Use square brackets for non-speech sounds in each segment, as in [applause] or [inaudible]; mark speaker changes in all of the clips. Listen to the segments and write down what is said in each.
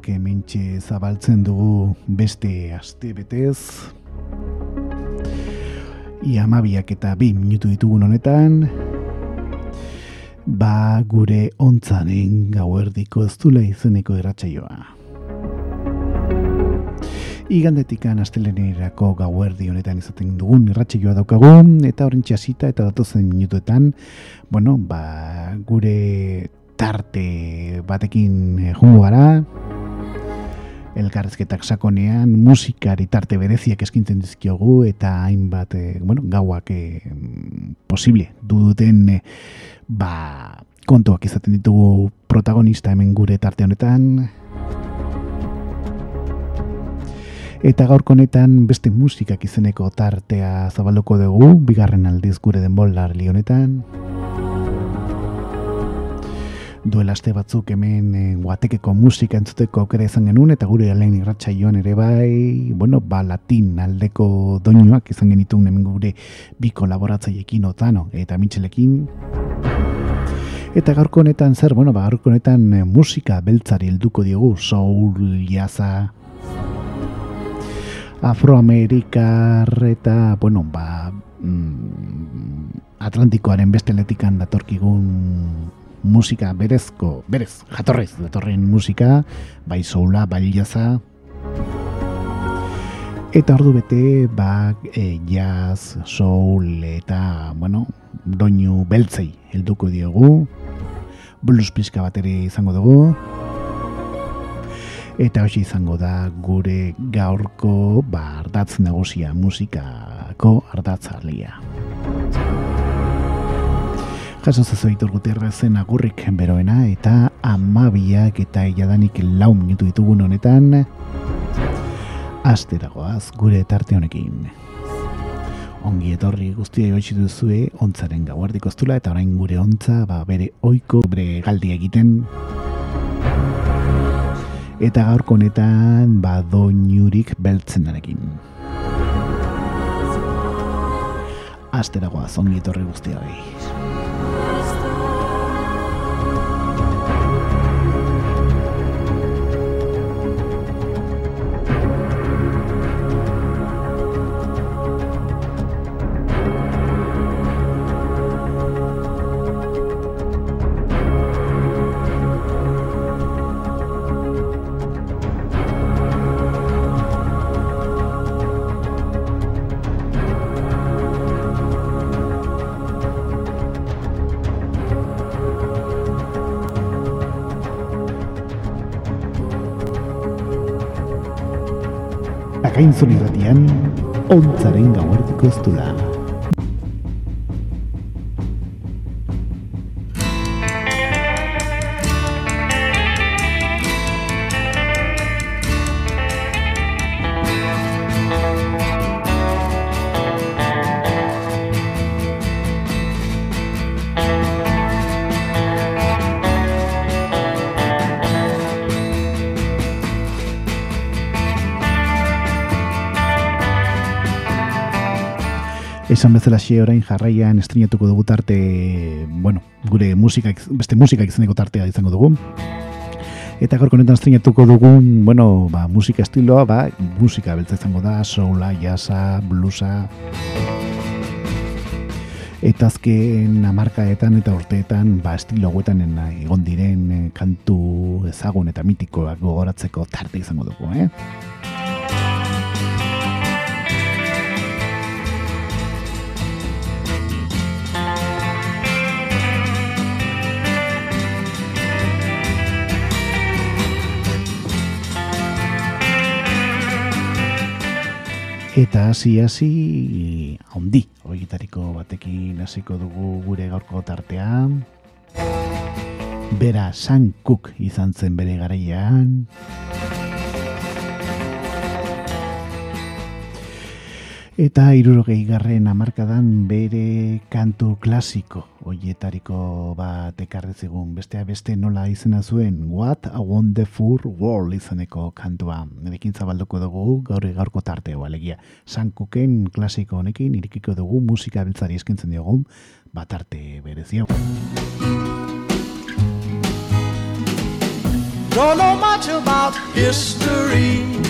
Speaker 1: Entzuleok hementxe zabaltzen dugu beste aste betez. Ia amabiak eta bi minutu ditugun honetan. Ba gure ontzanen gauerdiko ez dula izeneko erratxaioa. Igandetikan astelenerako gauerdi honetan izaten dugun irratxeioa daukagu eta horren txasita eta datozen minutuetan, bueno, ba, gure tarte batekin jungo gara elkarrezketak sakonean musikari tarte bereziak eskintzen dizkiogu eta hainbat e, bueno, gauak e, posible duduten e, ba, kontuak izaten ditugu protagonista hemen gure tarte honetan. Eta gaurko honetan beste musikak izeneko tartea zabalduko dugu bigarren aldiz gure denbolar honetan duela aste batzuk hemen e, guatekeko musika entzuteko aukera izan genuen eta gure lehen irratxa ere bai, bueno, ba latin aldeko doinuak izan genitun hemen gure bi kolaboratzaiekin otano eta mitxelekin. Eta gaurko honetan zer, bueno, ba gaurko honetan eh, musika beltzari helduko diogu, soul, jaza, afroamerikar eta, bueno, ba, mm, Atlantikoaren beste letikan datorkigun musika berezko, berez, jatorrez, datorren musika, bai soula, bai jaza, eta ordu bete, ba, e, jazz, soul, eta, bueno, doinu beltzei helduko diogu, blues pizka bat ere izango dugu, eta hoxe izango da gure gaurko, ba, ardatz negosia musikako ardatzalia. Jaso zazoitur guterrezen agurrik beroena eta amabiak eta jadanik lau minutu ditugun honetan asteragoaz gure tarte honekin. Ongi etorri guztia joitsi duzue ontzaren gauardiko koztula eta orain gure ontza ba, bere oiko bere galdi egiten eta gaurko honetan ba doinurik beltzenarekin. Asteragoaz ongi etorri guztia Akainzon irratian, ontzaren gauertiko ez esan bezala xe orain jarraian estrenatuko dugu tarte, bueno, gure musika, beste musika izaneko tartea izango dugu. Eta gorko honetan estrenatuko dugu, bueno, ba, musika estiloa, ba, musika beltza izango da, soula, jasa, bluesa. Eta azken amarkaetan eta urteetan, ba, estilo hauetan egon diren eh, kantu ezagun eta mitikoak gogoratzeko tarte izango dugu, eh? Eta hasi hasi handi horietariko batekin hasiko dugu gure gaurko tartean. Bera San Cook izan zen bere garaian. Eta irurogei garren amarkadan bere kantu klasiko oietariko bat ekarri zigun. Bestea beste nola izena zuen What a Wonderful World izaneko kantua. Erekin zabalduko dugu gaur gaurko tarteo alegia. Sankuken klasiko honekin irikiko dugu musika biltzari eskintzen diogu bat arte berezio. Don't know much about history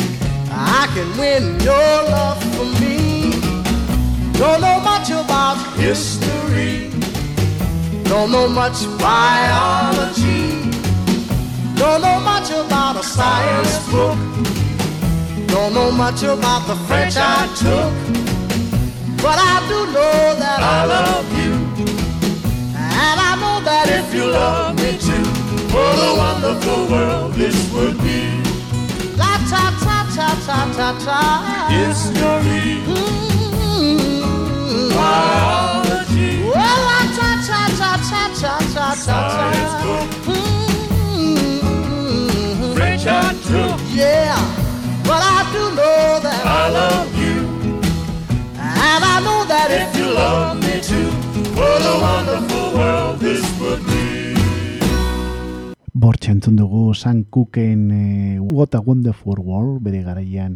Speaker 1: I can win your love for me. Don't know much about history. Don't know much biology. Don't know much about a science book. Don't know much about the French I took. But I do know that I love you. And I know that if you love me too, what a wonderful world this would be. La ta ta ta ta ta ta. History. Mm-hmm. Biology. Well, la ta ta ta ta ta ta ta. Book. Mm-hmm. French I took. Yeah, but I do know that I love you, and I know that if you love me too, what a wonderful world this would be. Bortxe entzun dugu San Cooken e, What a Wonderful World bere garaian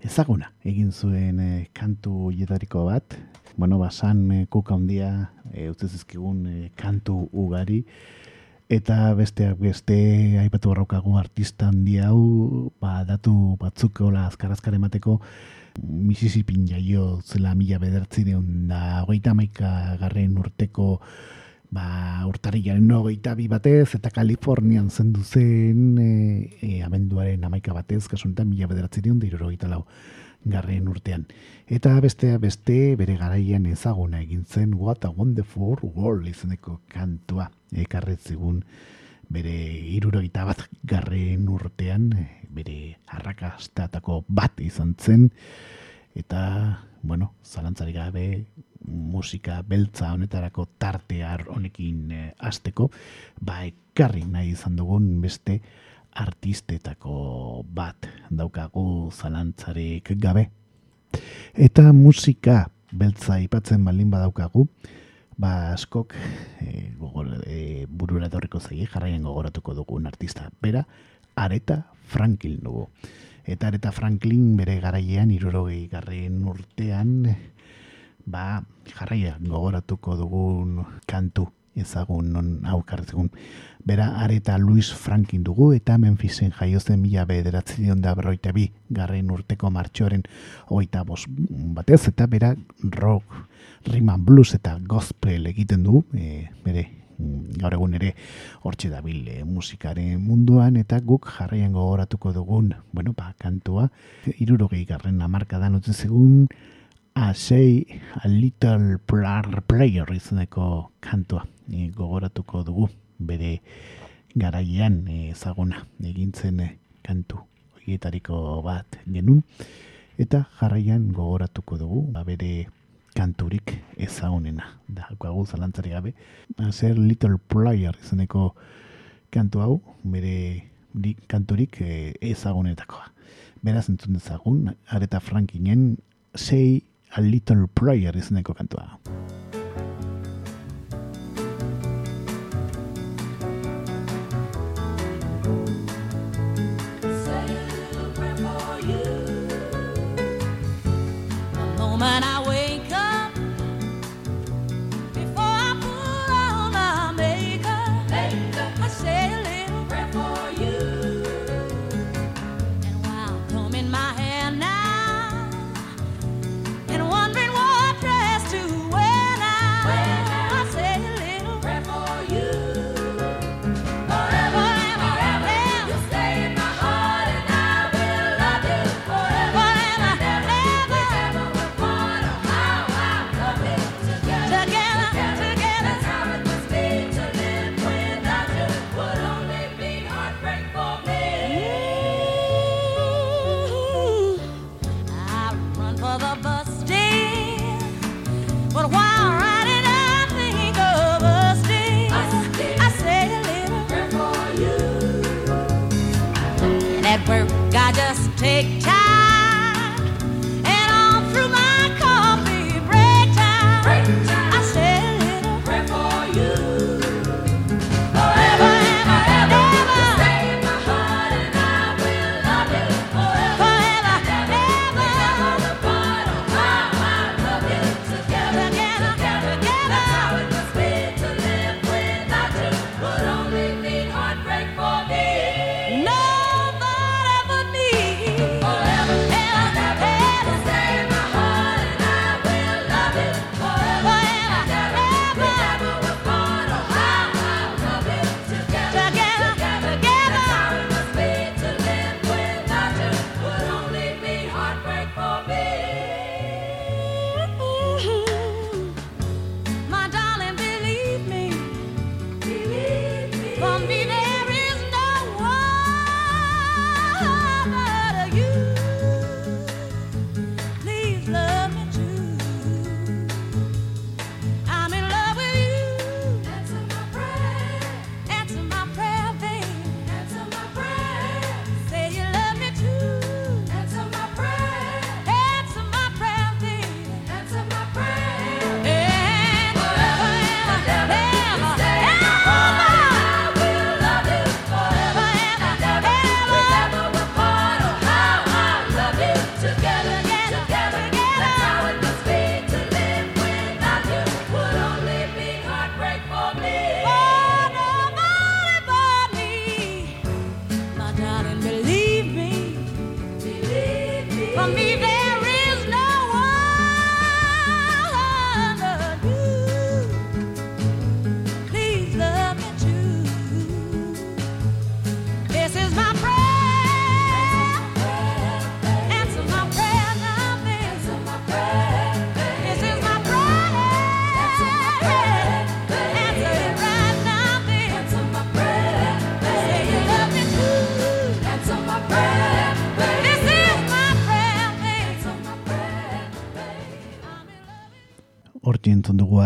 Speaker 1: ezaguna egin zuen e, kantu jetariko bat. Bueno, ba, San e, Cook handia e, utzezizkigun e, kantu ugari eta besteak beste aipatu barraukagu artista handi hau ba, datu batzuk hola azkarazkar emateko Mississippi jaio zela mila bedertzi da hogeita maika garren urteko ba, urtarriaren nogeita bi batez, eta Kalifornian zendu zen e, e, amenduaren amaika batez, kasuntan mila bederatzi dion, lau garren urtean. Eta bestea beste bere garaian ezaguna egin zen What a Wonderful World izeneko kantua ekarretzigun bere irurogeita bat garren urtean, e, bere arrakastatako bat izan zen, eta, bueno, zalantzarik gabe, musika beltza honetarako tartear honekin e, ba ekarri nahi izan dugun beste artistetako bat daukagu zalantzarek gabe. Eta musika beltza ipatzen baldin badaukagu, ba askok e, gogor, e, burura dorriko zei, jarraien gogoratuko dugun artista. Bera, Areta Franklin dugu. Eta Areta Franklin bere garaiean, irurogei garren urtean, ba, jarraia gogoratuko dugun kantu ezagun non aukartzegun. Bera areta Luis Frankin dugu eta Memphisen jaiozen mila bederatzi dion da berroita bi garren urteko martxoren oita bos batez eta bera rock, riman blues eta gospel egiten du e, bere gaur egun ere hortxe dabil e, musikaren munduan eta guk jarraian gogoratuko dugun bueno, ba, kantua irurogei garren amarkadan utzi zegun a say a little player izaneko kantua. E, gogoratuko dugu bere garaian ezaguna egintzen e, kantu horietariko bat genun eta jarraian gogoratuko dugu ba, bere kanturik ezagunena. Da guagu zalantzari gabe. A ser little player izaneko kantu hau bere kanturik e, ezagunetakoa. Beraz entzun dezagun areta frankinen
Speaker 2: Say a Little Prayer izeneko kantua.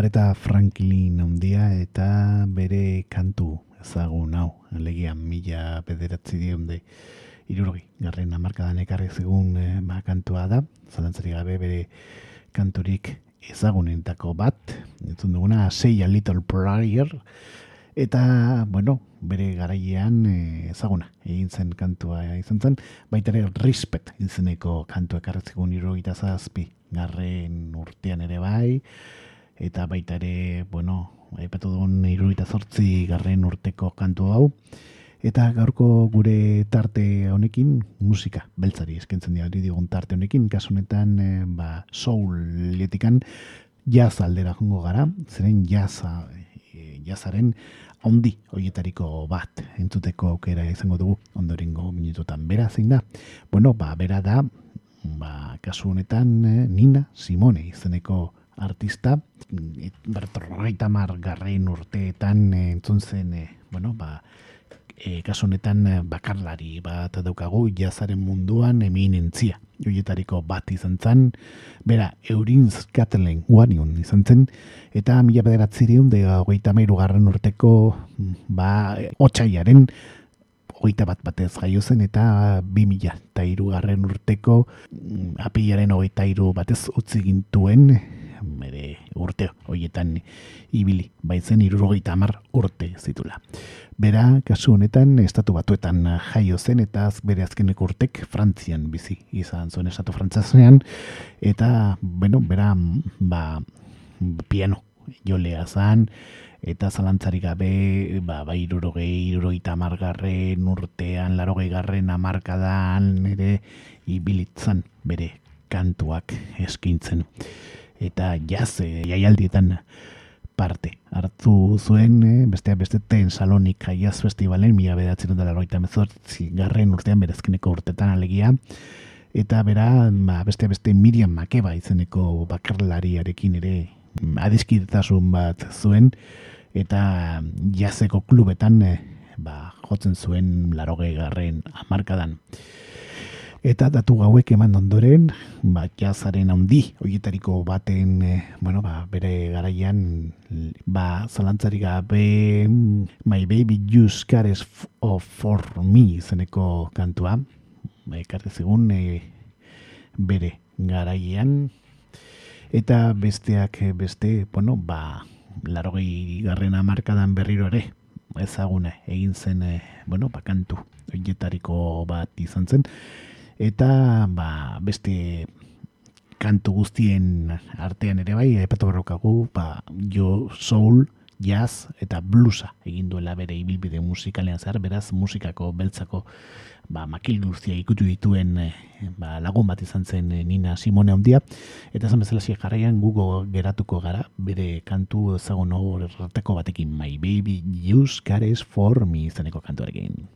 Speaker 2: Eta Franklin handia eta bere kantu ezagun hau, legian mila bederatzi dionde irurogi, garren amarkadan ekarri zegun e, ba, kantua da, zalantzari gabe bere kanturik ezagunentako bat, entzun duguna, Say a Little Prayer, eta, bueno, bere garailean e, ezaguna, egin zen kantua izan zen, baita ere Respect izeneko kantua ekarri zegun irurogi zazpi, garren urtean ere bai, eta baita ere, bueno, aipatu dugun iruita zortzi garren urteko kantu hau, eta gaurko gure tarte honekin, musika, beltzari eskentzen dira digun tarte honekin, kasu honetan, e, ba, soul lietikan, jaz aldera jongo gara, zeren jaza, e, jazaren, ondi hoietariko bat entzuteko aukera izango dugu. Ondorengo minututan bera zein da? Bueno ba bera da ba kasu honetan eh, Nina Simone izeneko artista bertorrogeita mar garrein urteetan eh, entzun zen e, bueno, ba, e, kasu honetan bakarlari bat daukagu jazaren munduan eminentzia joietariko bat izan zen bera Eurinz Katelen guanion izan zen eta mila bederatzireun de hogeita meiru garren urteko ba, otxaiaren
Speaker 1: hogeita bat batez jaio zen eta bi mila eta irugarren urteko mm, apilaren hogeita iru batez utzi gintuen bere urte hoietan ibili, baitzen irurogeita amar urte zitula. Bera, kasu honetan, estatu batuetan jaio zen eta bere azkeneko urtek Frantzian bizi izan zuen estatu frantzazenean eta, bueno, bera, ba, piano jolea zan, eta zalantzari gabe, ba, ba irurogei, irurogeita amargarren urtean, larogei garren amarkadan, ere, ibilitzan bere kantuak eskintzen eta jaz e, jaialdietan parte hartu zuen e, besteak beste ten salonik jaz festivalen mila bedatzen dut dara mezortzi garren urtean berezkineko urtetan alegia eta bera ba, beste beste Miriam Makeba izeneko bakarlariarekin ere adiskidetasun bat zuen eta jazeko klubetan e, ba, jotzen zuen laroge garren amarkadan. Eta datu gauek eman ondoren, ba, jazaren handi, horietariko baten, e, bueno, ba, bere garaian, ba, zalantzari gabe, My Baby Just Cares For Me zeneko kantua, ba, ekarri zegun, e, bere garaian, eta besteak beste, bueno, ba, larogei garrena markadan berriro ere, ezagune, egin zen, e, bueno, ba, kantu, horietariko bat izan zen, eta ba, beste kantu guztien artean ere bai, epatu berrokagu, ba, jo soul, jazz eta bluesa egin duela bere ibilbide musikalean zehar, beraz musikako beltzako ba, makil guztia ikutu dituen eh, ba, lagun bat izan zen eh, Nina Simone handia eta zan bezala jarraian gugo geratuko gara, bere kantu ezagun horretako batekin, My Baby Use Cares For Me izaneko kantuarekin.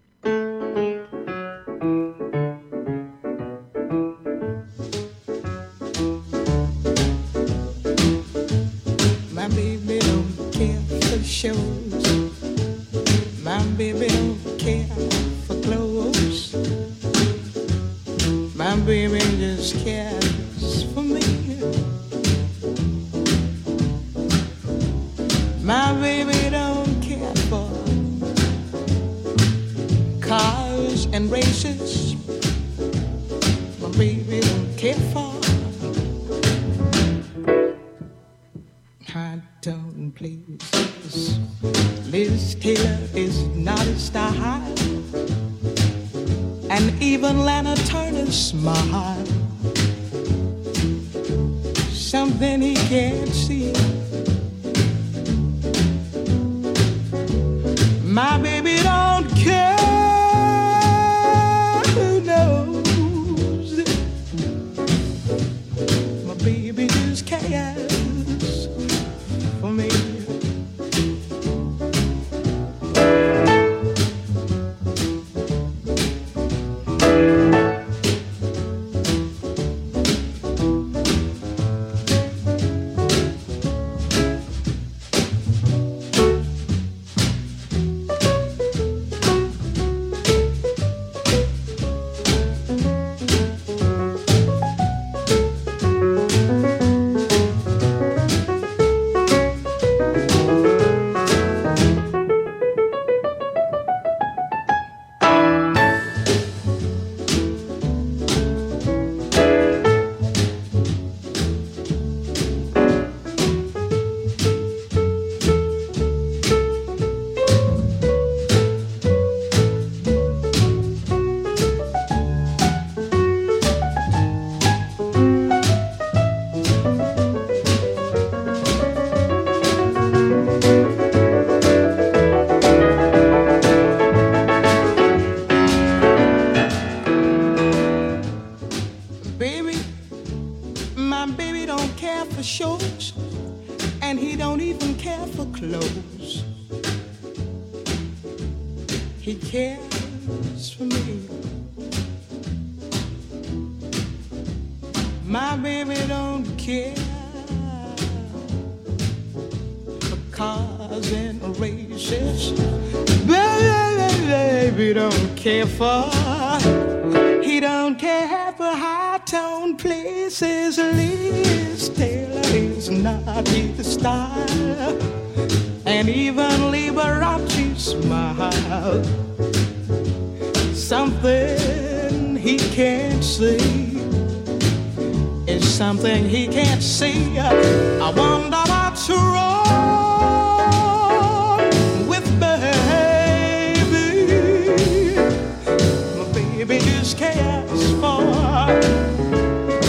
Speaker 3: Baby just cares for.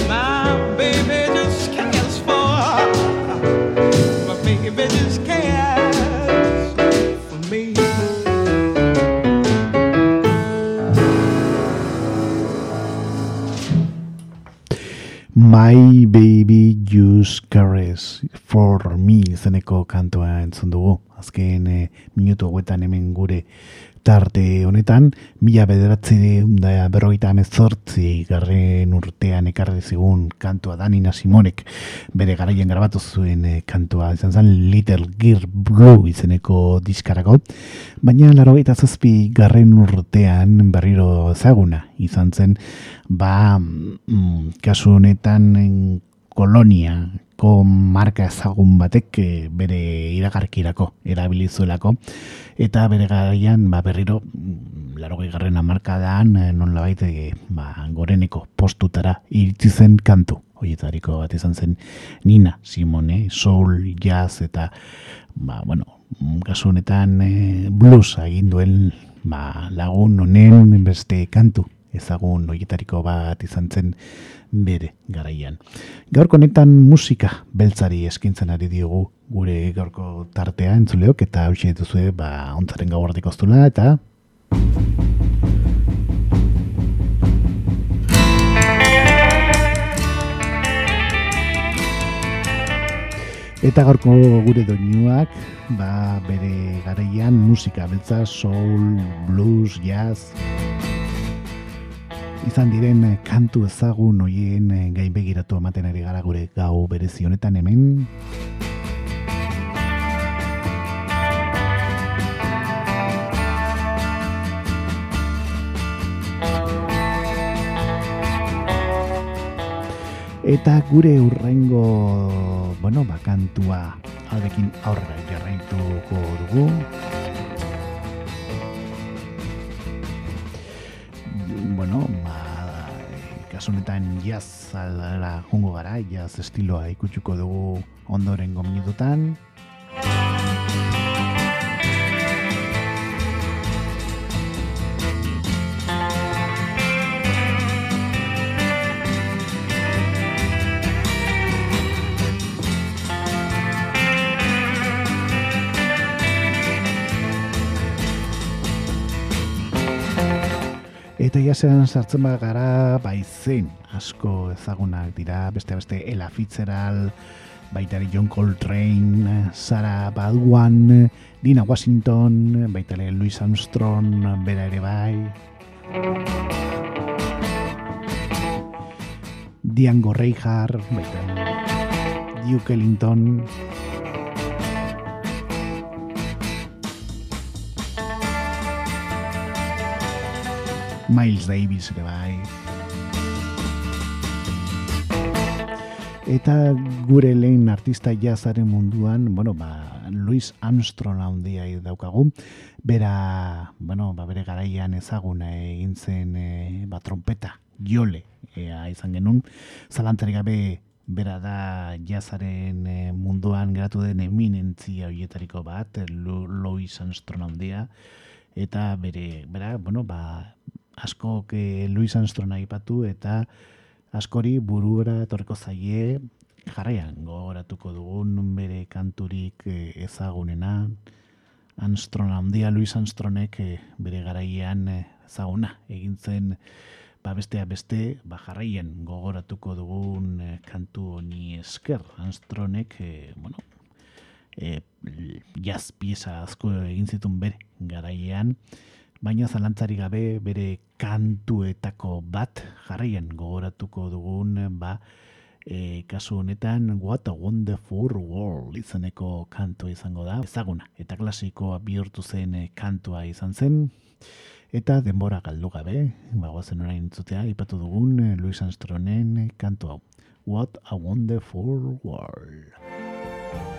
Speaker 3: My baby just cares for. My baby just cares for me.
Speaker 1: My Baby Just Caress For Me izeneko kantoa entzun dugu. Azken e, minutu hauetan hemen gure tarte honetan, mila bederatzi da berrogeita amezortzi garren urtean ekarri zigun kantua Danina Simonek. Bere garaien grabatu zuen e, kantua. Izan zen Little Gear Blue izeneko diskarako, baina larogeita zazpi garren urtean berriro ezaguna izan zen. Ba, mm, kasu honetan kolonia ko marka ezagun batek eh, bere iragarkirako erabilizuelako eta bere garaian ba, berriro mm, larogei garren amarkadan eh, non labait eh, ba, goreneko postutara iritsi zen kantu. Hoietariko bat izan zen Nina Simone, soul, jazz eta ba, bueno, kasu honetan eh, blues egin duen ba, lagun honen beste kantu ezagun hoietariko bat izan zen bere garaian. Gaurko honetan musika beltzari eskintzen ari diogu gure gaurko tartea entzuleok eta hau dituzue ba ontzaren gau ardiko eta Eta gaurko gure doinuak, ba, bere garaian musika beltza, soul, blues, jazz, izan diren eh, kantu ezagun hoien eh, gainbegiratu ematen ari gara gure gau berezi honetan hemen. Eta gure urrengo, bueno, bakantua aldekin aurrera jarraituko dugu. Kasu honetan jazz aldara jungo gara, jazz estiloa ikutsuko dugu ondoren gominututan. Eta jasean sartzen bat gara baizen asko ezagunak dira, beste beste Ella Fitzgerald, baitari John Coltrane, Sarah Baldwin, Dina Washington, baitare Louis Armstrong, bera ere bai. Diango Reinhardt, baitare Duke Ellington, Miles Davis ere bai. Eta gure lehen artista jazaren munduan, bueno, ba, Louis Armstrong handia daukagu, bera, bueno, ba, bere garaian ezaguna egin zen e, ba, trompeta, jole, ea, izan genuen, zalantari gabe bera da jazaren e, munduan geratu den eminentzia hoietariko bat, Louis Armstrong handia, eta bere, bera, bueno, ba, asko ke Luis Armstrong aipatu eta askori buruera etorreko zaie jarraian. Gogoratuko dugun bere kanturik eh, ezagunena. Armstrong handia Luis Armstrongek eh, bere garaian eh, ezaguna egin zen ba bestea beste ba jarraien gogoratuko dugun kantu honi esker. Armstrongek bueno e, jazz pieza asko egin zituen bere garaian baina zalantzari gabe bere kantuetako bat jarraien gogoratuko dugun ba e, kasu honetan What a Wonderful World izaneko kantu izango da ezaguna eta klasikoa bihurtu zen e, kantua izan zen eta denbora galdu gabe bagoazen orain zutea ipatu dugun e, Louis Armstrongen kantu hau. What a Wonderful World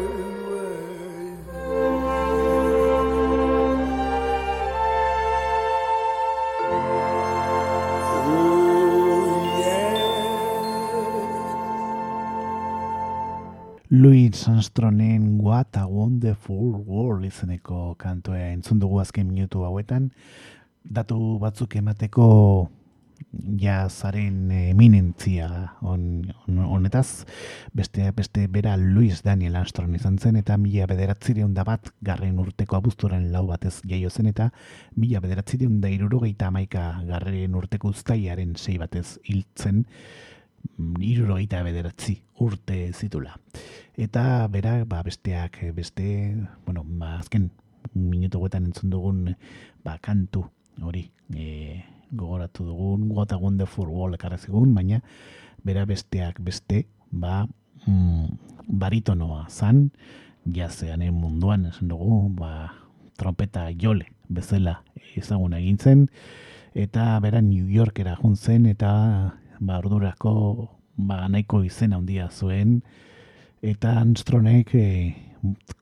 Speaker 1: Louis Armstrongen What a Wonderful World izeneko kantoa entzun dugu azken minutu hauetan. Datu batzuk emateko jazaren eminentzia on, on, honetaz, beste, beste bera Louis Daniel Armstrong izan zen, eta mila bederatzireun da bat garren urteko abuztuaren lau batez jaio zen, eta mila bederatzireun da irurogeita amaika garren urteko uztaiaren sei batez hiltzen, irurogeita bederatzi urte zitula. Eta bera, ba, besteak, beste, bueno, ba, azken minutu guetan entzun dugun, ba, kantu hori, e, gogoratu dugun, What a Wonderful World ekarrezigun, baina bera besteak beste, ba, mm, baritonoa zan, jazeanen munduan, esan dugu, ba, trompeta jole bezala ezaguna egin zen, eta bera New Yorkera jun zen, eta ba, ordurako ba, nahiko izen handia zuen, eta Armstrongek e,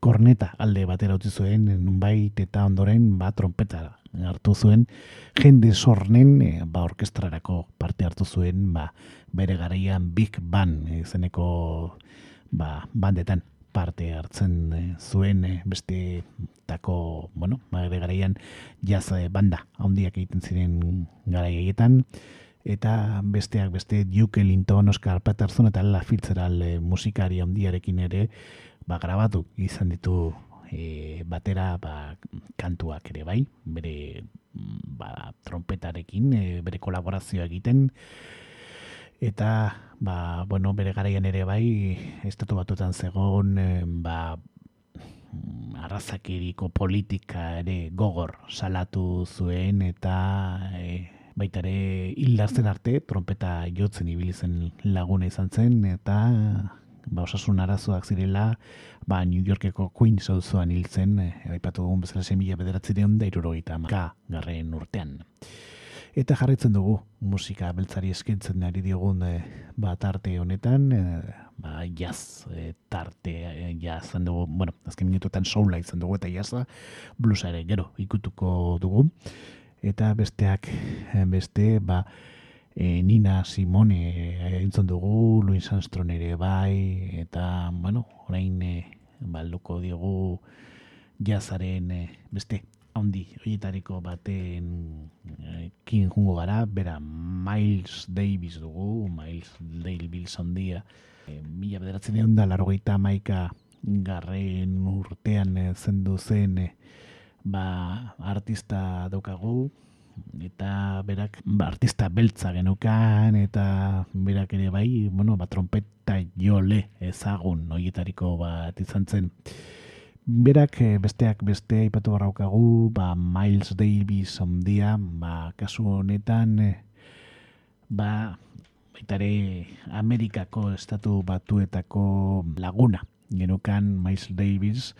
Speaker 1: korneta alde batera utzi zuen, nunbait eta ondoren ba, trompeta hartu zuen, jende sornen e, ba, orkestrarako parte hartu zuen, ba, bere garaian Big Band izeneko ba, bandetan parte hartzen e, zuen e, beste tako, bueno, ba, bere garaian jaz e, banda handiak egiten ziren garaietan, eta besteak beste Duke Ellington, Oscar Peterson eta La Fitzgerald e, musikari handiarekin ere ba, grabatu izan ditu e, batera ba, kantuak ere bai, bere ba, trompetarekin, e, bere kolaborazioa egiten, eta ba, bueno, bere garaian ere bai, estatu batutan zegoen, e, ba, arrazakiriko politika ere gogor salatu zuen eta e, baita ere hildartzen arte trompeta jotzen ibili zen laguna izan zen eta ba, osasun arazoak zirela ba, New Yorkeko Queens auzoan hil zen e, aipatu dugun bezala semila bederatzireun da irurogeita hamaka garren urtean. Eta jarraitzen dugu musika beltzari eskintzen ari diogun e, ba, tarte honetan, e, ba, jazz e, tarte, e, jazz dugu, bueno, azken minutuetan soula izan dugu eta jazza, blusa ere gero ikutuko dugu. Eta besteak, e, beste, ba, e, Nina Simone e, entzun dugu, Louis Armstrong ere bai, eta, bueno, orain e, balduko diogu jazaren e, beste handi horietariko baten e, kin jungo gara, bera Miles Davis dugu, Miles Davis handia, e, mila bederatzen egon da, larogeita maika garren urtean e, zendu zen e, ba, artista daukagu, eta berak ba, artista beltza genukan eta berak ere bai, bueno, ba, trompeta jole ezagun noietariko bat izan zen. Berak eh, besteak beste aipatu barraukagu, ba, Miles Davis ondia, ba, kasu honetan, eh, ba, baitare Amerikako estatu batuetako laguna genukan Miles Davis,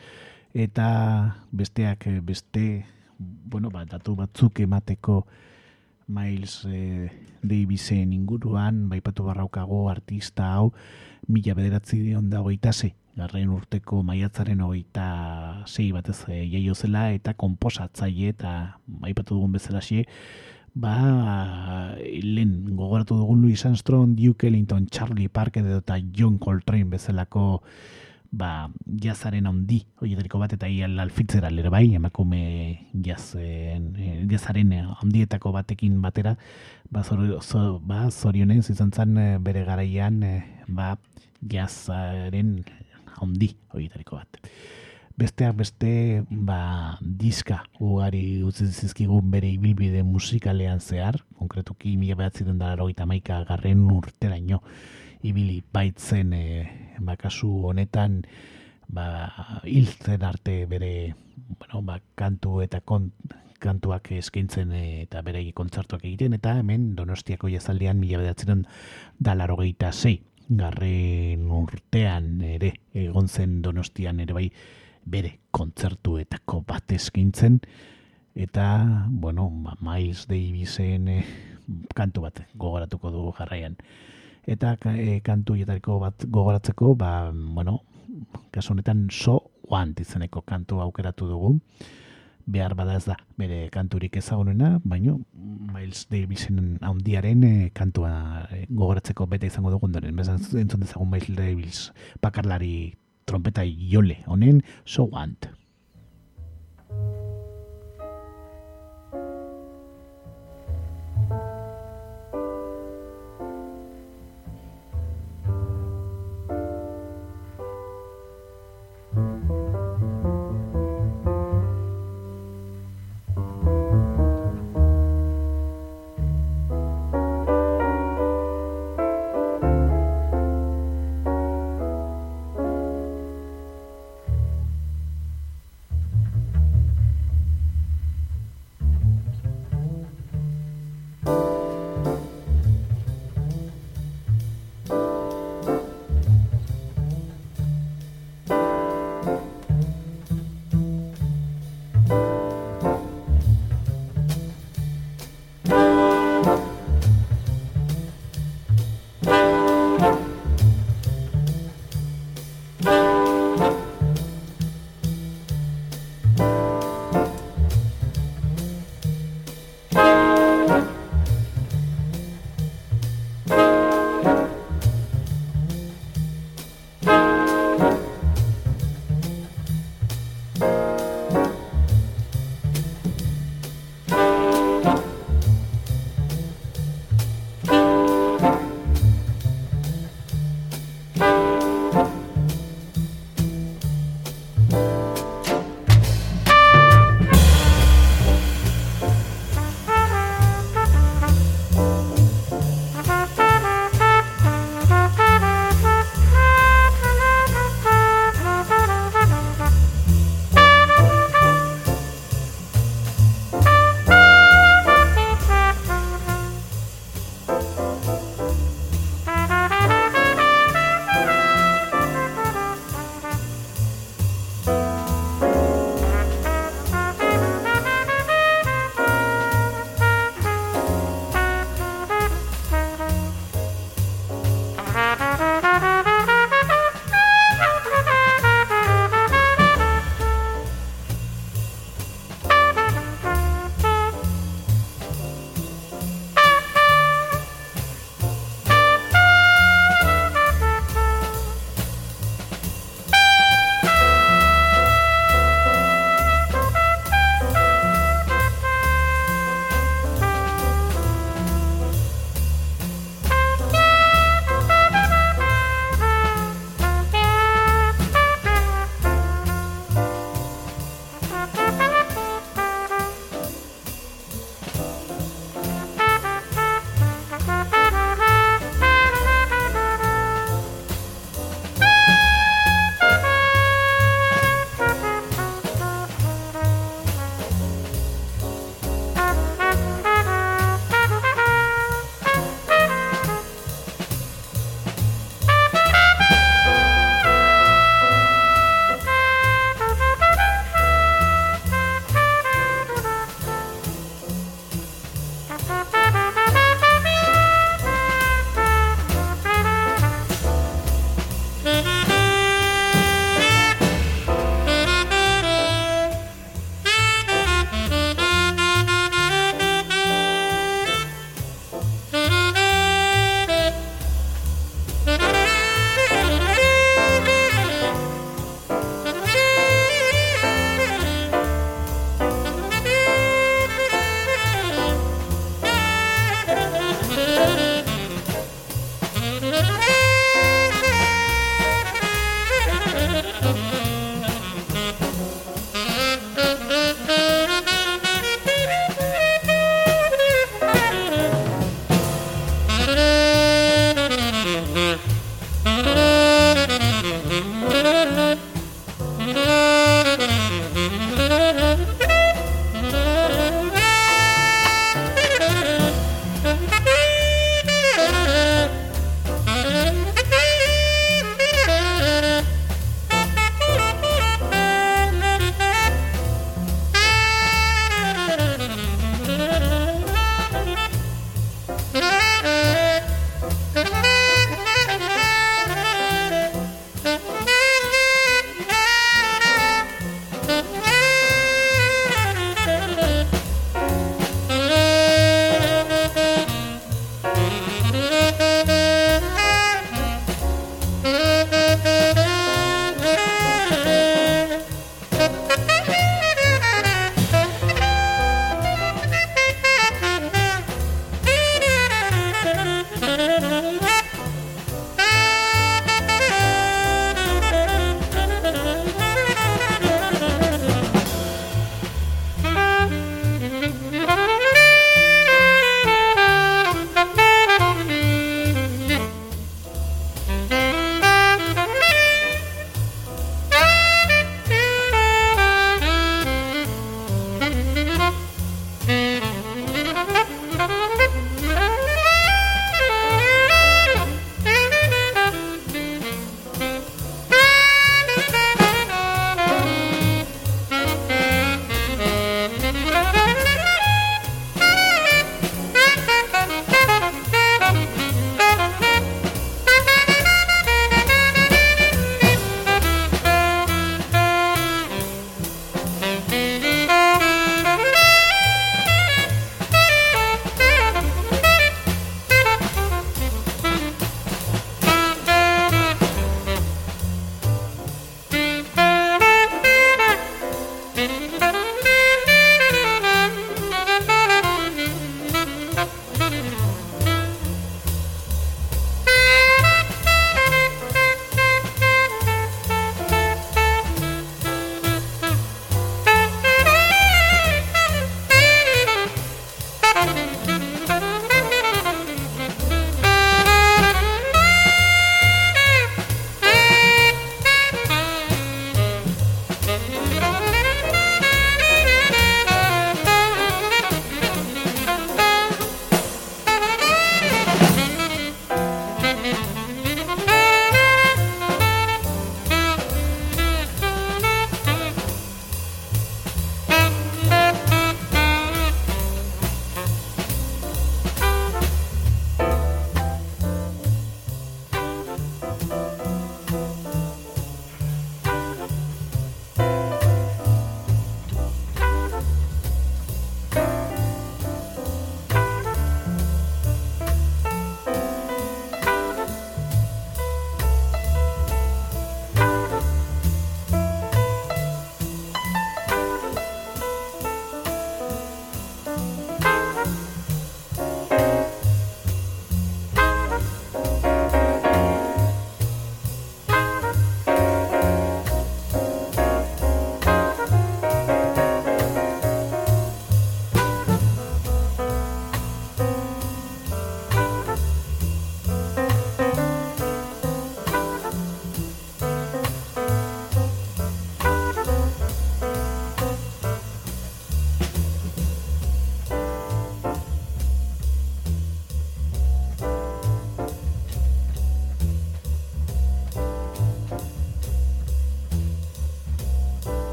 Speaker 1: eta besteak eh, beste bueno, ba, datu batzuk emateko Miles e, Davisen inguruan, baipatu barraukago artista hau, mila bederatzi dion da hogeita ze, garren urteko maiatzaren hogeita zei batez e, jaio zela, eta komposatzaile eta baipatu dugun bezala xe, ba, lehen gogoratu dugun Louis Armstrong, Duke Ellington, Charlie Parker eta John Coltrane bezalako ba, jazaren handi, horietariko bat, eta ial alfitzera lera bai, emakume jazen, eh, jazaren handietako batekin batera, ba, zor, ba, zorionez izan zen eh, bere garaian, eh, ba, jazaren handi, horietariko bat. Besteak beste, ba, diska ugari utzi zizkigun bere ibilbide musikalean zehar, konkretuki mila behatzi den dara garren urteraino, ibili baitzen e, bakasu honetan ba, hiltzen arte bere bueno, ba, kantu eta kont, kantuak eskaintzen e, eta bere kontzertuak egiten eta hemen donostiako jazaldean mila bedatzen dalaro gehieta zei garren urtean ere egon zen donostian ere bai bere kontzertuetako bat eskaintzen eta bueno, ba, Miles Davisen e, kantu bat gogoratuko du jarraian eta e, kantu bat gogoratzeko, ba, bueno, kasu honetan so want izeneko kantu aukeratu dugu. Behar bada ez da, bere kanturik ezagunena, baino Miles Davisen handiaren e, kantua e, gogoratzeko bete izango dugu ondoren. Bezan entzun dezagun Miles Davis bakarlari trompeta jole honen so want.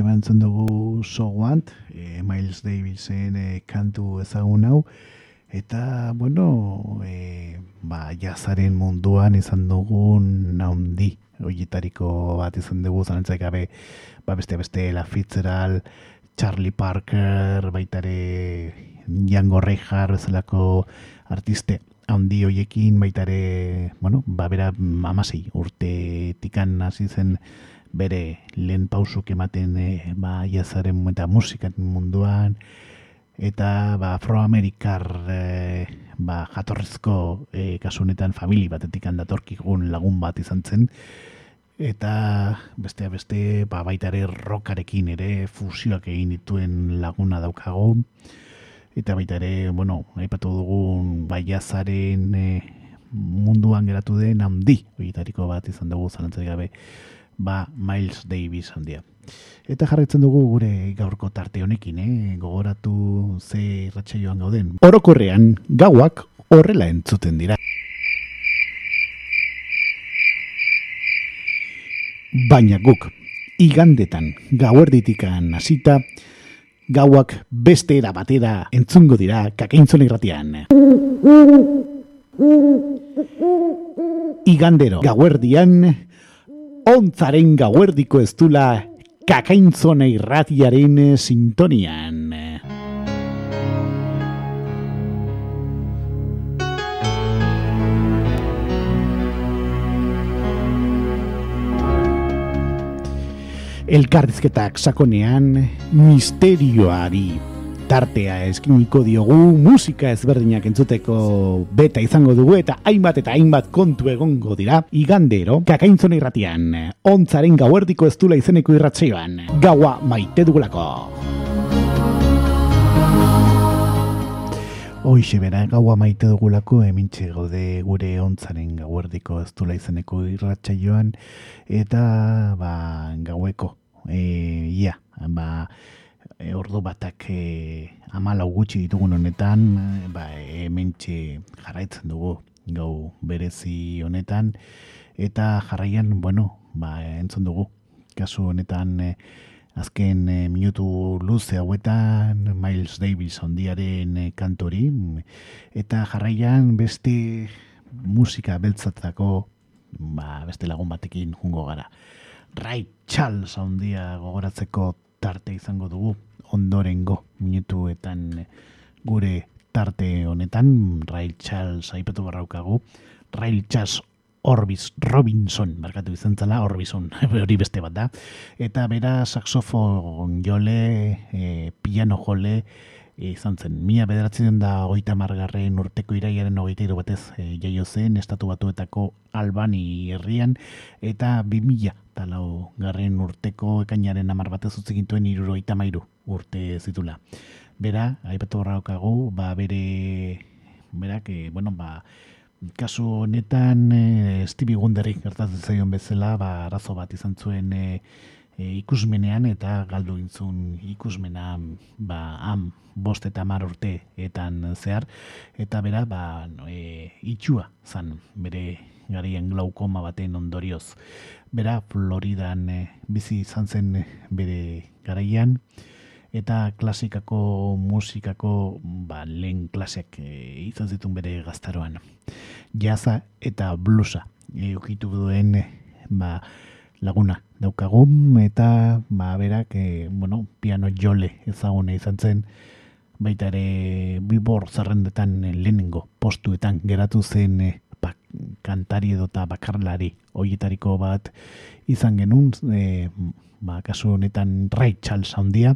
Speaker 1: Hortxe bantzen dugu soguant, e, Miles Davisen e, kantu ezagun hau, eta, bueno, e, ba, jazaren munduan izan dugun naundi, oietariko bat izan dugu, zanentzak gabe, ba, beste beste La Fitzgerald, Charlie Parker, baitare Django Reinhardt bezalako artiste handi hoiekin baitare, bueno, ba, bera amasei urte tikan hasi zen bere lehen pausuk ematen e, ba, jazaren eta musikan munduan, eta ba, afroamerikar e, ba, jatorrezko e, kasunetan famili batetik handatorkikun lagun bat izan zen, eta beste beste ba, baita ere rokarekin ere fusioak egin dituen laguna daukago, eta baita ere, bueno, aipatu dugun baiazaren e, munduan geratu den handi, horietariko bat izan dugu zalantzari gabe, ba Miles Davis handia. Eta jarraitzen dugu gure gaurko tarte honekin, eh? gogoratu ze irratsaioan gauden. Orokorrean gauak horrela entzuten dira. Baina guk, igandetan gauerditikan hasita, gauak beste era batera entzungo dira kakaintzon irratian. Igandero gauerdian, ontzaren gauerdiko ez dula kakaintzone irratiaren sintonian. Elkarrizketak sakonean misterioari tartea eskiniko diogu musika ezberdinak entzuteko beta izango dugu eta hainbat eta hainbat kontu egongo dira. Igandero kakaintzona irratian ontzaren gauerdiko ez dula izeneko irratzeoan gaua maite dugulako. Hoixe bera, gaua maite dugulako, emintxe gaude gure ontzaren gauerdiko ez dula izeneko irratxaioan, eta ba, gaueko, e, ia, ba, e, ordu batak e, amala gutxi ditugun honetan, e, ba, hementxe jarraitzen dugu gau berezi honetan, eta jarraian, bueno, ba, entzun dugu, kasu honetan, e, azken e, minutu luze hauetan, Miles Davis ondiaren e, kantori, eta jarraian beste musika beltzatako, ba, beste lagun batekin jungo gara. Ray Charles ondia gogoratzeko tarte izango dugu ondorengo minutuetan gure tarte honetan Rail Charles aipatu barraukagu Rail Charles Orbis Robinson, markatu izan zela, Orbison, [laughs] hori beste bat da. Eta bera saxofon jole, e, piano jole, e, izan zen. Mia bederatzen da goita margarren urteko iraiaren hogeita iru batez e, jaio zen, estatu batuetako albani herrian, eta bi mila talau garren urteko ekainaren amar batez utzikintuen iruro mairu urte zitula. Bera, aipatu horraukagu, ba, bere, berak, e, bueno, ba, kasu honetan e, Stevie Wonderrik gertatzen zaion bezala, ba, arazo bat izan zuen e, e, ikusmenean eta galdu intzun ikusmena ba, am, bost eta mar urte etan zehar, eta bera, ba, no, e, itxua zan, bere garien glaukoma baten ondorioz. Bera, Floridan e, bizi izan zen bere garaian, eta klasikako musikako ba, lehen klasek e, izan zituen bere gaztaroan. Jaza eta blusa eukitu duen ba, laguna daukagun eta ba, berak e, bueno, piano jole ezagune izan zen baita ere bibor zerrendetan lehenengo postuetan geratu zen e, kantari edo eta bakarlari hoietariko bat izan genuen e, ba, kasu honetan Ray Charles handia,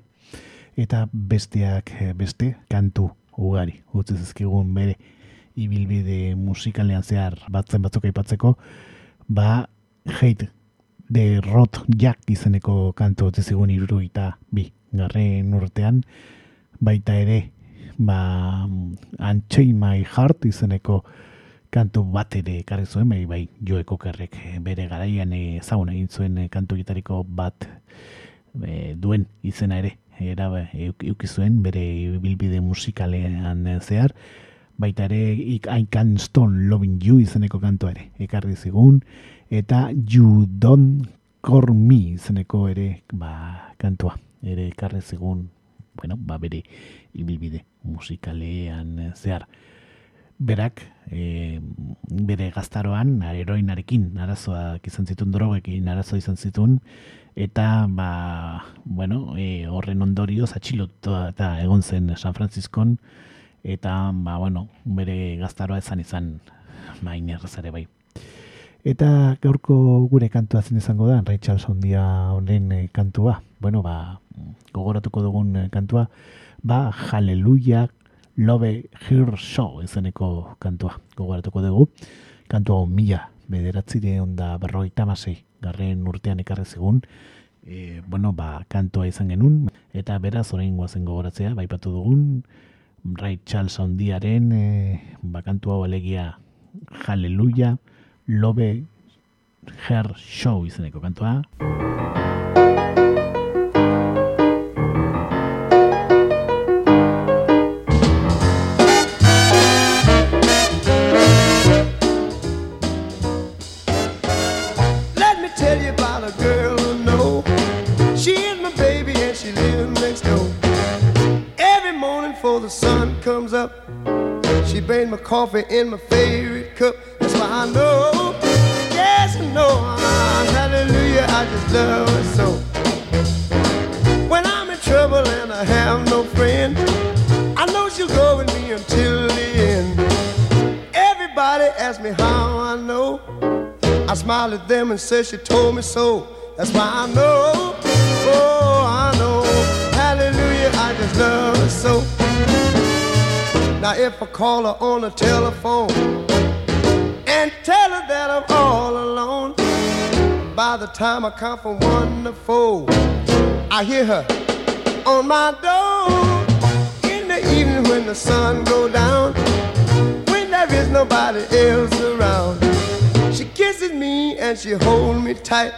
Speaker 1: eta besteak eh, beste kantu ugari utzi zizkigun bere ibilbide musikalean zehar batzen batzuk aipatzeko ba hate de rot jack izeneko kantu utzi zigun iruruita bi. Garren urtean baita ere ba unchain my heart izeneko kantu bat ere ekarri zuen bai, bai joeko kerrek bere garaian ezagun egin zuen kantu gitariko bat e, duen izena ere era euki zuen bere bilbide musikalean zehar. Baita ere I can stone loving you izeneko kanto ere ekarri zigun. Eta you don't Call Me izeneko ere ba, kantua, ere karre zegun, bueno, ba bere ibilbide musikalean zehar. Berak, e, bere gaztaroan, eroinarekin, arazoak izan zituen, drogekin arazo izan zituen, eta ba, bueno, e, horren ondorioz atxilotu eta egon zen San Franciscon, eta ba, bueno, bere gaztaroa ezan izan main errezare bai. Eta gaurko gure kantua zen izango da, Rachel Sondia honen eh, kantua. Bueno, ba, gogoratuko dugun eh, kantua, ba, Hallelujah Love Her Show izeneko kantua gogoratuko dugu. Kantua mila bederatzire onda berroi tamasei, garren urtean ekarre zegun. E, bueno, ba, kantua izan genuen, eta beraz orain guazen gogoratzea, baipatu dugun, Ray Charles ondiaren e, bakantua alegia Hallelujah Love Her Show izeneko kantua.
Speaker 4: Made my coffee in my favorite cup. That's why I know, yes, I know, hallelujah, I just love her so. When I'm in trouble and I have no friend, I know she'll go with me until the end. Everybody asks me how I know. I smile at them and say she told me so. That's why I know, oh, I know, hallelujah, I just love her so. Now if I call her on the telephone and tell her that I'm all alone, by the time I count from one to four, I hear her on my door in the evening when the sun go down, when there is nobody else around. She kisses me and she holds me tight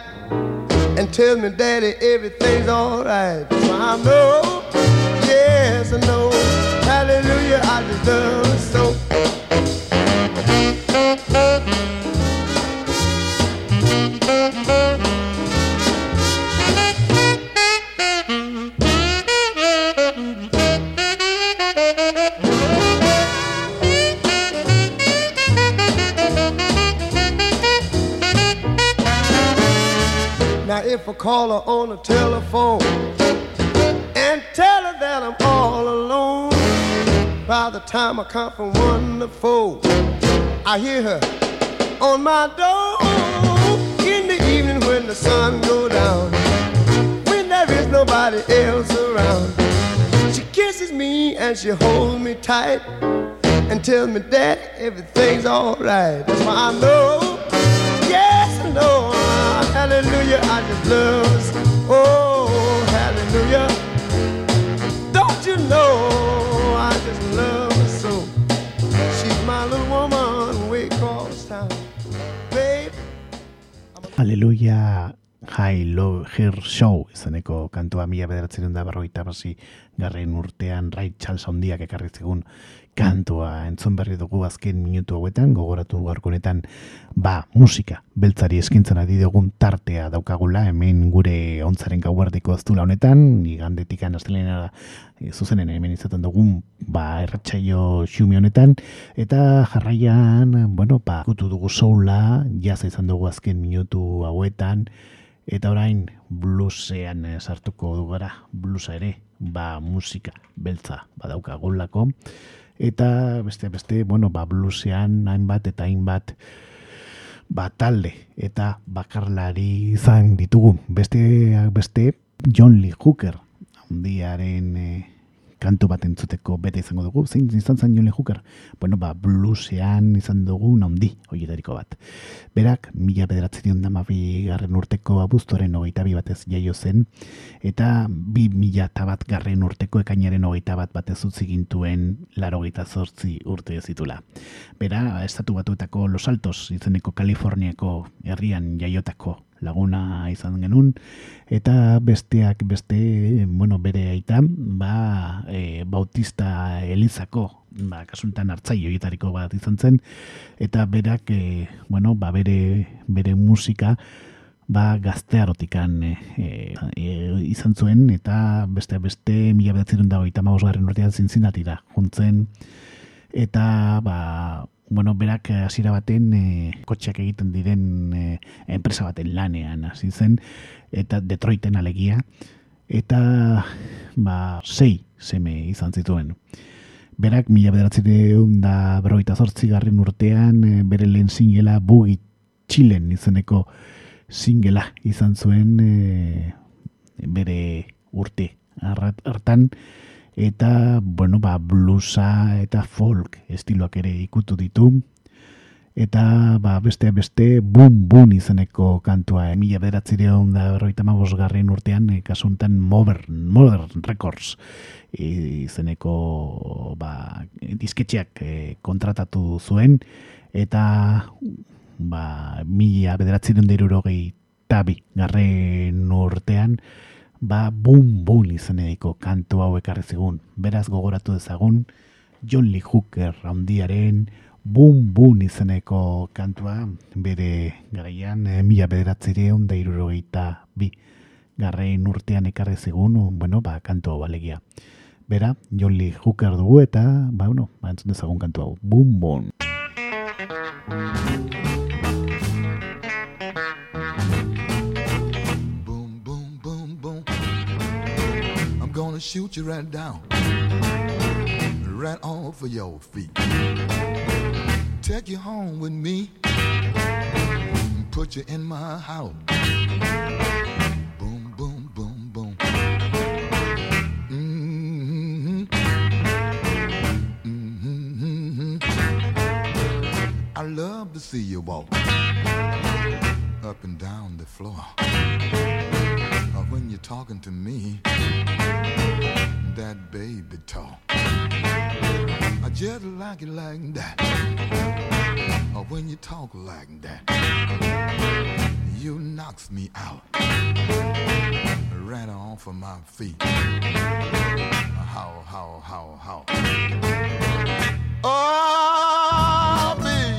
Speaker 4: and tells me, Daddy, everything's alright. So I know, yes, I know. I so. Now if I call her on the telephone by the time I count from one to four, I hear her on my door in the evening when the sun goes down. When there is nobody else around, she kisses me and she holds me tight and tells me that everything's alright. That's why I know, yes I know, hallelujah, I just love, oh hallelujah. Don't you know?
Speaker 1: Aleluia High Low Her Show izaneko kantua mila bederatzen da berroita basi garren urtean Ray Charles ondiak ekarri zegun kantua entzun berri dugu azken minutu hauetan gogoratu garkonetan ba musika beltzari eskintzen adi dugun tartea daukagula hemen gure ontzaren gauardiko aztula honetan igandetik anastelena e, zuzenen hemen izaten dugun ba erratsaio xumi honetan eta jarraian bueno ba gutu dugu soula jaza izan dugu azken minutu hauetan eta orain bluesean sartuko du gara bluesa ere ba musika beltza badauka golako eta beste beste bueno ba bluesean hainbat eta hainbat ba talde eta bakarlari izan ditugu. Beste beste John Lee Hooker handiaren e, kantu bat entzuteko bete izango dugu, zein izan zain jole juker? Bueno, ba, bluesean izan dugu naundi, horietariko bat. Berak, mila bederatzen damabi garren urteko abuztoren hogeita bi batez jaio zen, eta bi mila eta bat garren urteko ekainaren hogeita bat batez utzi gintuen laro zortzi urte zitula. Bera, estatu batuetako Los Altos, izeneko Kaliforniako herrian jaiotako laguna izan genuen. Eta besteak beste bueno bere aita ba e, bautista elizako ba kasuntan hartzai hoietariko bat izan zen. Eta berak e, bueno ba bere bere musika ba, gaztearotikan e, e, izan zuen, eta beste beste mila bedatzerun dago eta mausgarren urtean zintzinatira juntzen, eta ba, bueno, berak hasiera baten e, kotxeak egiten diren e, enpresa baten lanean hasi zen, eta Detroiten alegia, eta ba, sei seme izan zituen. Berak mila bederatzireun da berroita zortzigarren urtean bere lehen zingela bugi txilen izeneko singela izan zuen e, bere urte hartan eta bueno ba bluesa eta folk estiloak ere ikutu ditu. Eta ba beste beste bum bum izeneko kantua emila beratzireon da berroita garren urtean e, kasuntan modern, modern records izeneko ba, disketxeak e, kontratatu zuen. Eta ba, mila bederatziren derurogei tabi garren urtean, ba, bum bum izeneko kantu hau ekarri zigun. Beraz gogoratu dezagun, John Lee Hooker handiaren bum bum izeneko kantua, bere garaian, e, mila bederatzireun derurogei bi garren urtean ekarri zigun, bueno, ba, kantu hau balegia. Bera, John Lee Hooker dugu eta, ba, bueno, ba, entzun dezagun kantu hau, bum bum.
Speaker 5: Gonna shoot you right down, right off of your feet. Take you home with me, put you in my house. Boom, boom, boom, boom. Mm-hmm. Mm-hmm. I love to see you walk up and down the floor when you're talking to me, that baby talk. I just like it like that. Or when you talk like that, you knocks me out. Right off of my feet. How, how, how, how. Oh, baby,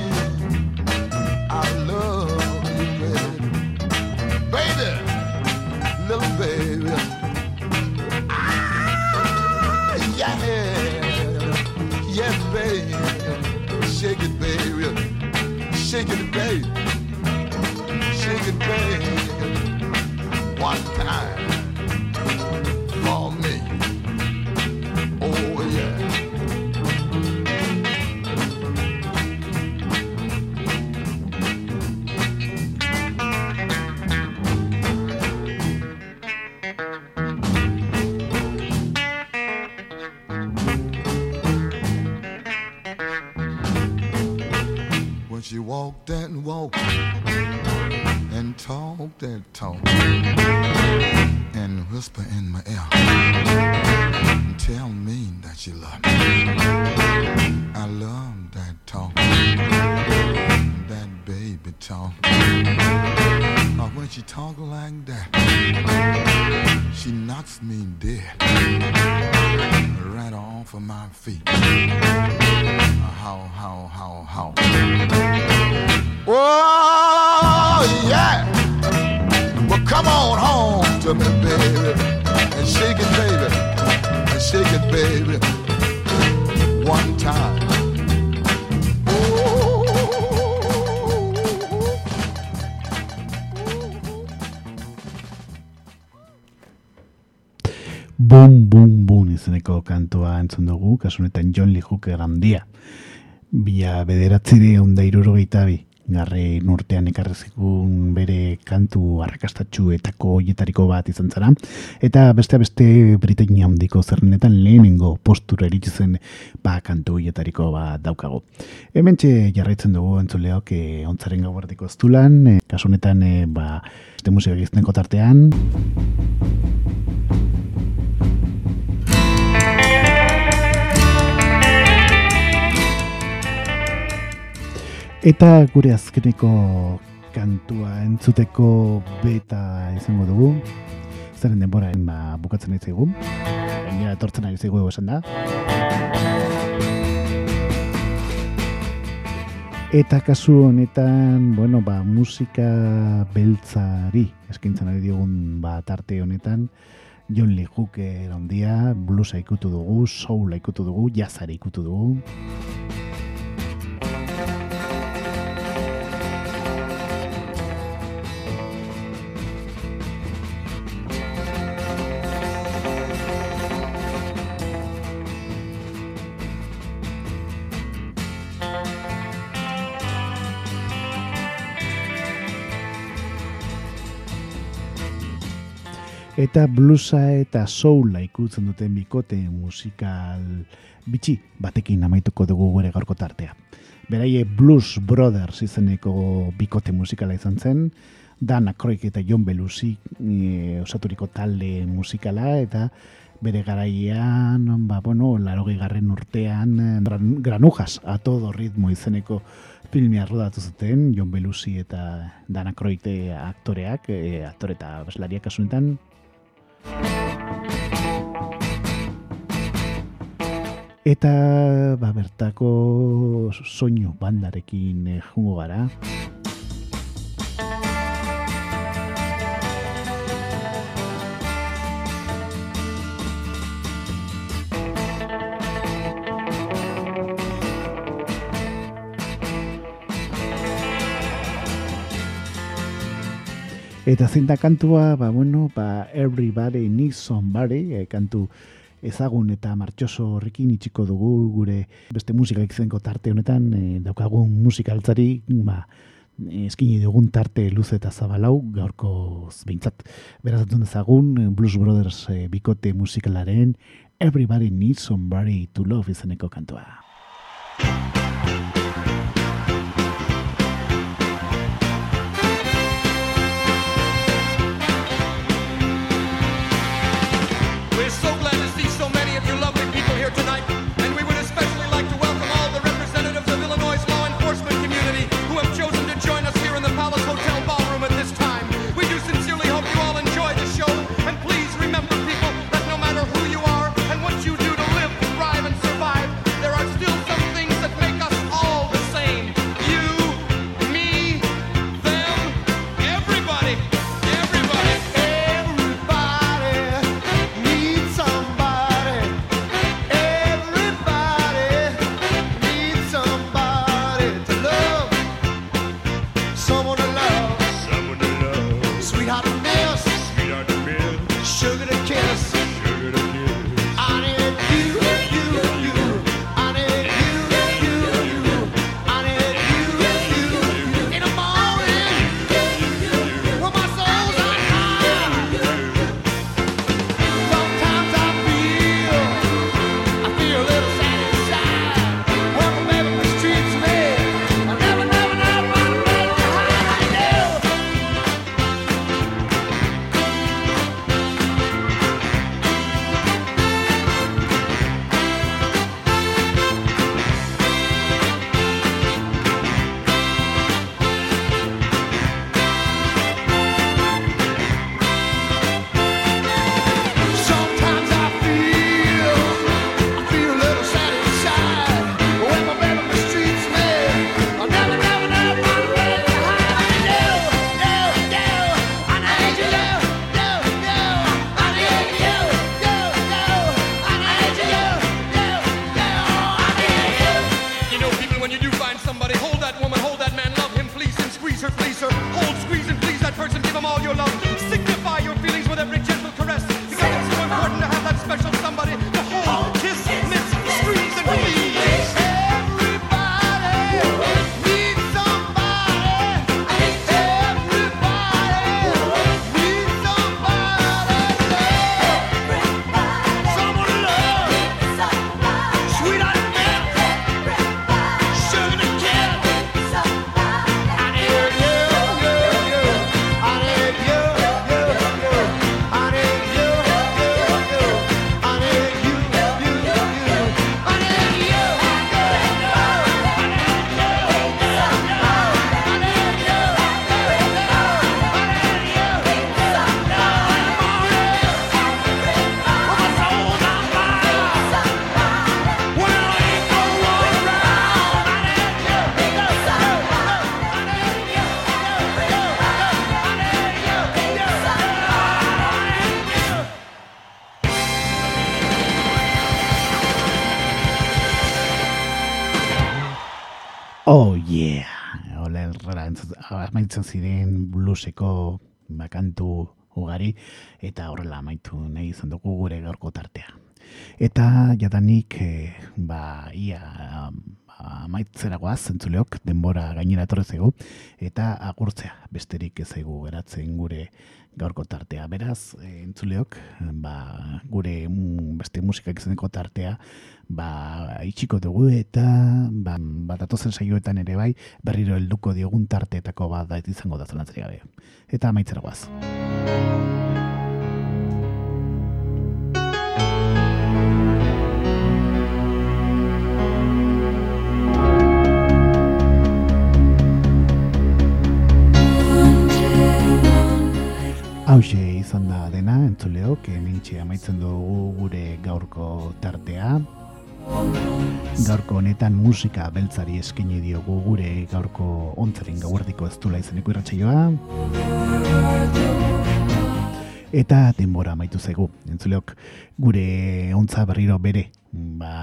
Speaker 5: taking it, babe. And and whisper in my ear and tell me that you love me. I love that talk, that baby talk. But when she talk like that, she knocks me dead right off of my feet.
Speaker 1: Izeneko kantua entzun dugu, kasunetan John Lee Hooker handia. Bia bederatzire onda irurogeita bi, garre nortean ekarrezikun bere kantu arrakastatxu etako hoietariko bat izan zara. Eta beste beste Britainia handiko zerrenetan lehenengo postura eritzuzen ba kantu hoietariko bat daukago. Hemen jarraitzen dugu entzuleok e, ontzaren gau ez dulan, e, kasunetan e, ba, este museo egizteneko tartean. Eta gure azkeneko kantua entzuteko beta izango dugu. Zeren denbora ba, bukatzen ez zaigu. Gainera etortzen ari zaigu esan da. Eta kasu honetan, bueno, ba, musika beltzari eskintzen ari diogun ba, tarte honetan, John Lee Hooker ondia, bluesa ikutu dugu, soula ikutu dugu, jazari ikutu dugu. Eta bluesa eta soula ikutzen duten bikote musikal bitxi batekin amaituko dugu gure gaurko tartea. Beraie Blues Brothers izeneko bikote musikala izan zen, Dan Aykroyd eta John Belushi e, osaturiko talde musikala eta bere garaian, ba, bueno, larogei garren urtean, gran, granujas, a todo ritmo izeneko filmia rodatu zuten, John Belushi eta Dan Aykroyd aktoreak, e, aktore eta baslariak asunetan, Eta ba, bertako soinu bandarekin eh, jungo gara. Eta zinta kantua, ba, bueno, ba, everybody needs somebody, e, kantu ezagun eta martxoso horrekin itxiko dugu gure beste musika izenko tarte honetan, e, daukagun musikaltzari, ba, eskini dugun tarte luze eta zabalau, gaurko behintzat. Beraz, ezagun, Blues Brothers e, bikote musikalaren, everybody needs somebody to love izeneko kantua. Blueseko bakantu ugari eta horrela amaitu nahi izan dugu gure gaurko tartea. Eta jadanik e, ba ia amaitzeragoaz zentzuleok denbora gainera etorrezego eta agurtzea besterik ez zaigu geratzen gure gaurko tartea. Beraz, e, entzuleok, ba, gure beste musikak izaneko tartea, ba, itxiko dugu eta ba, bat atozen saioetan ere bai, berriro helduko diogun tarteetako bat izango da zelantzari gabe. Eta maitzera guaz. Hauxe izan da dena, entzuleok, emintxe amaitzen dugu gure gaurko tartea. Gaurko honetan musika beltzari eskini diogu gure gaurko ontzaren gauardiko ez dula izaneko irratxaioa. Eta denbora amaitu zegu, entzuleok, gure ontza berriro bere, ba,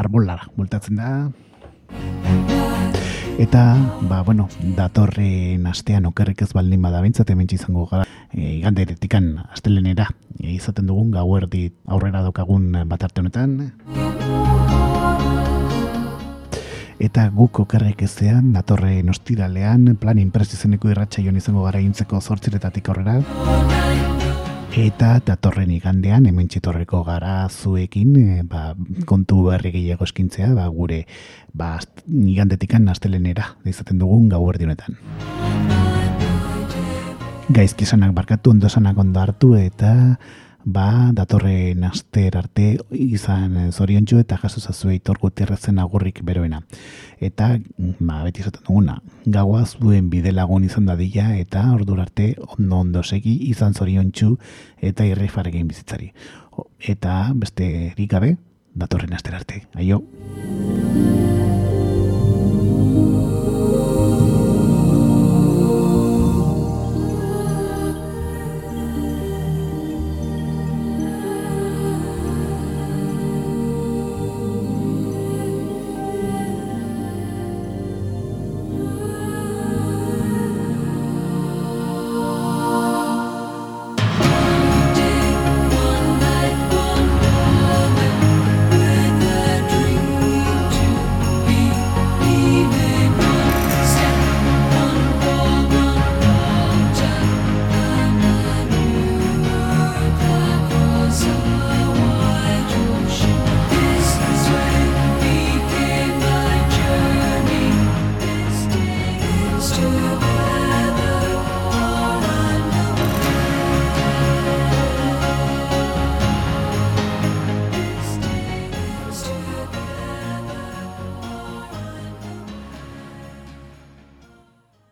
Speaker 1: arbolara, bultatzen da. Eta, ba, bueno, datorren astean okerrik ez baldin bada bintzat, hemen izango gara, e, igande eretikan astelenera, e, izaten dugun gauerdi aurrera daukagun bat arte honetan. Eta guk okerrik ezean, datorren ostiralean, plan inpresizeneko irratxa joan izango gara intzeko zortziretatik aurrera. Eta datorren igandean, hemen txitorreko gara zuekin, e, ba, kontu berri gehiago eskintzea, ba, gure ba, igandetikan nastelenera, izaten dugun gau erdi honetan. Gaizki esanak barkatu, ondo esanak ondo hartu, eta ba, datorren aster arte izan zoriontxu eta jaso zazue itor gutierrezen agurrik beroena. Eta, ba, beti esaten duguna, gaua zuen bide lagun izan dadila eta ordur arte ondo ondo segi izan zoriontxu eta irri faregein bizitzari. Eta beste gabe datorren aster arte. Aio!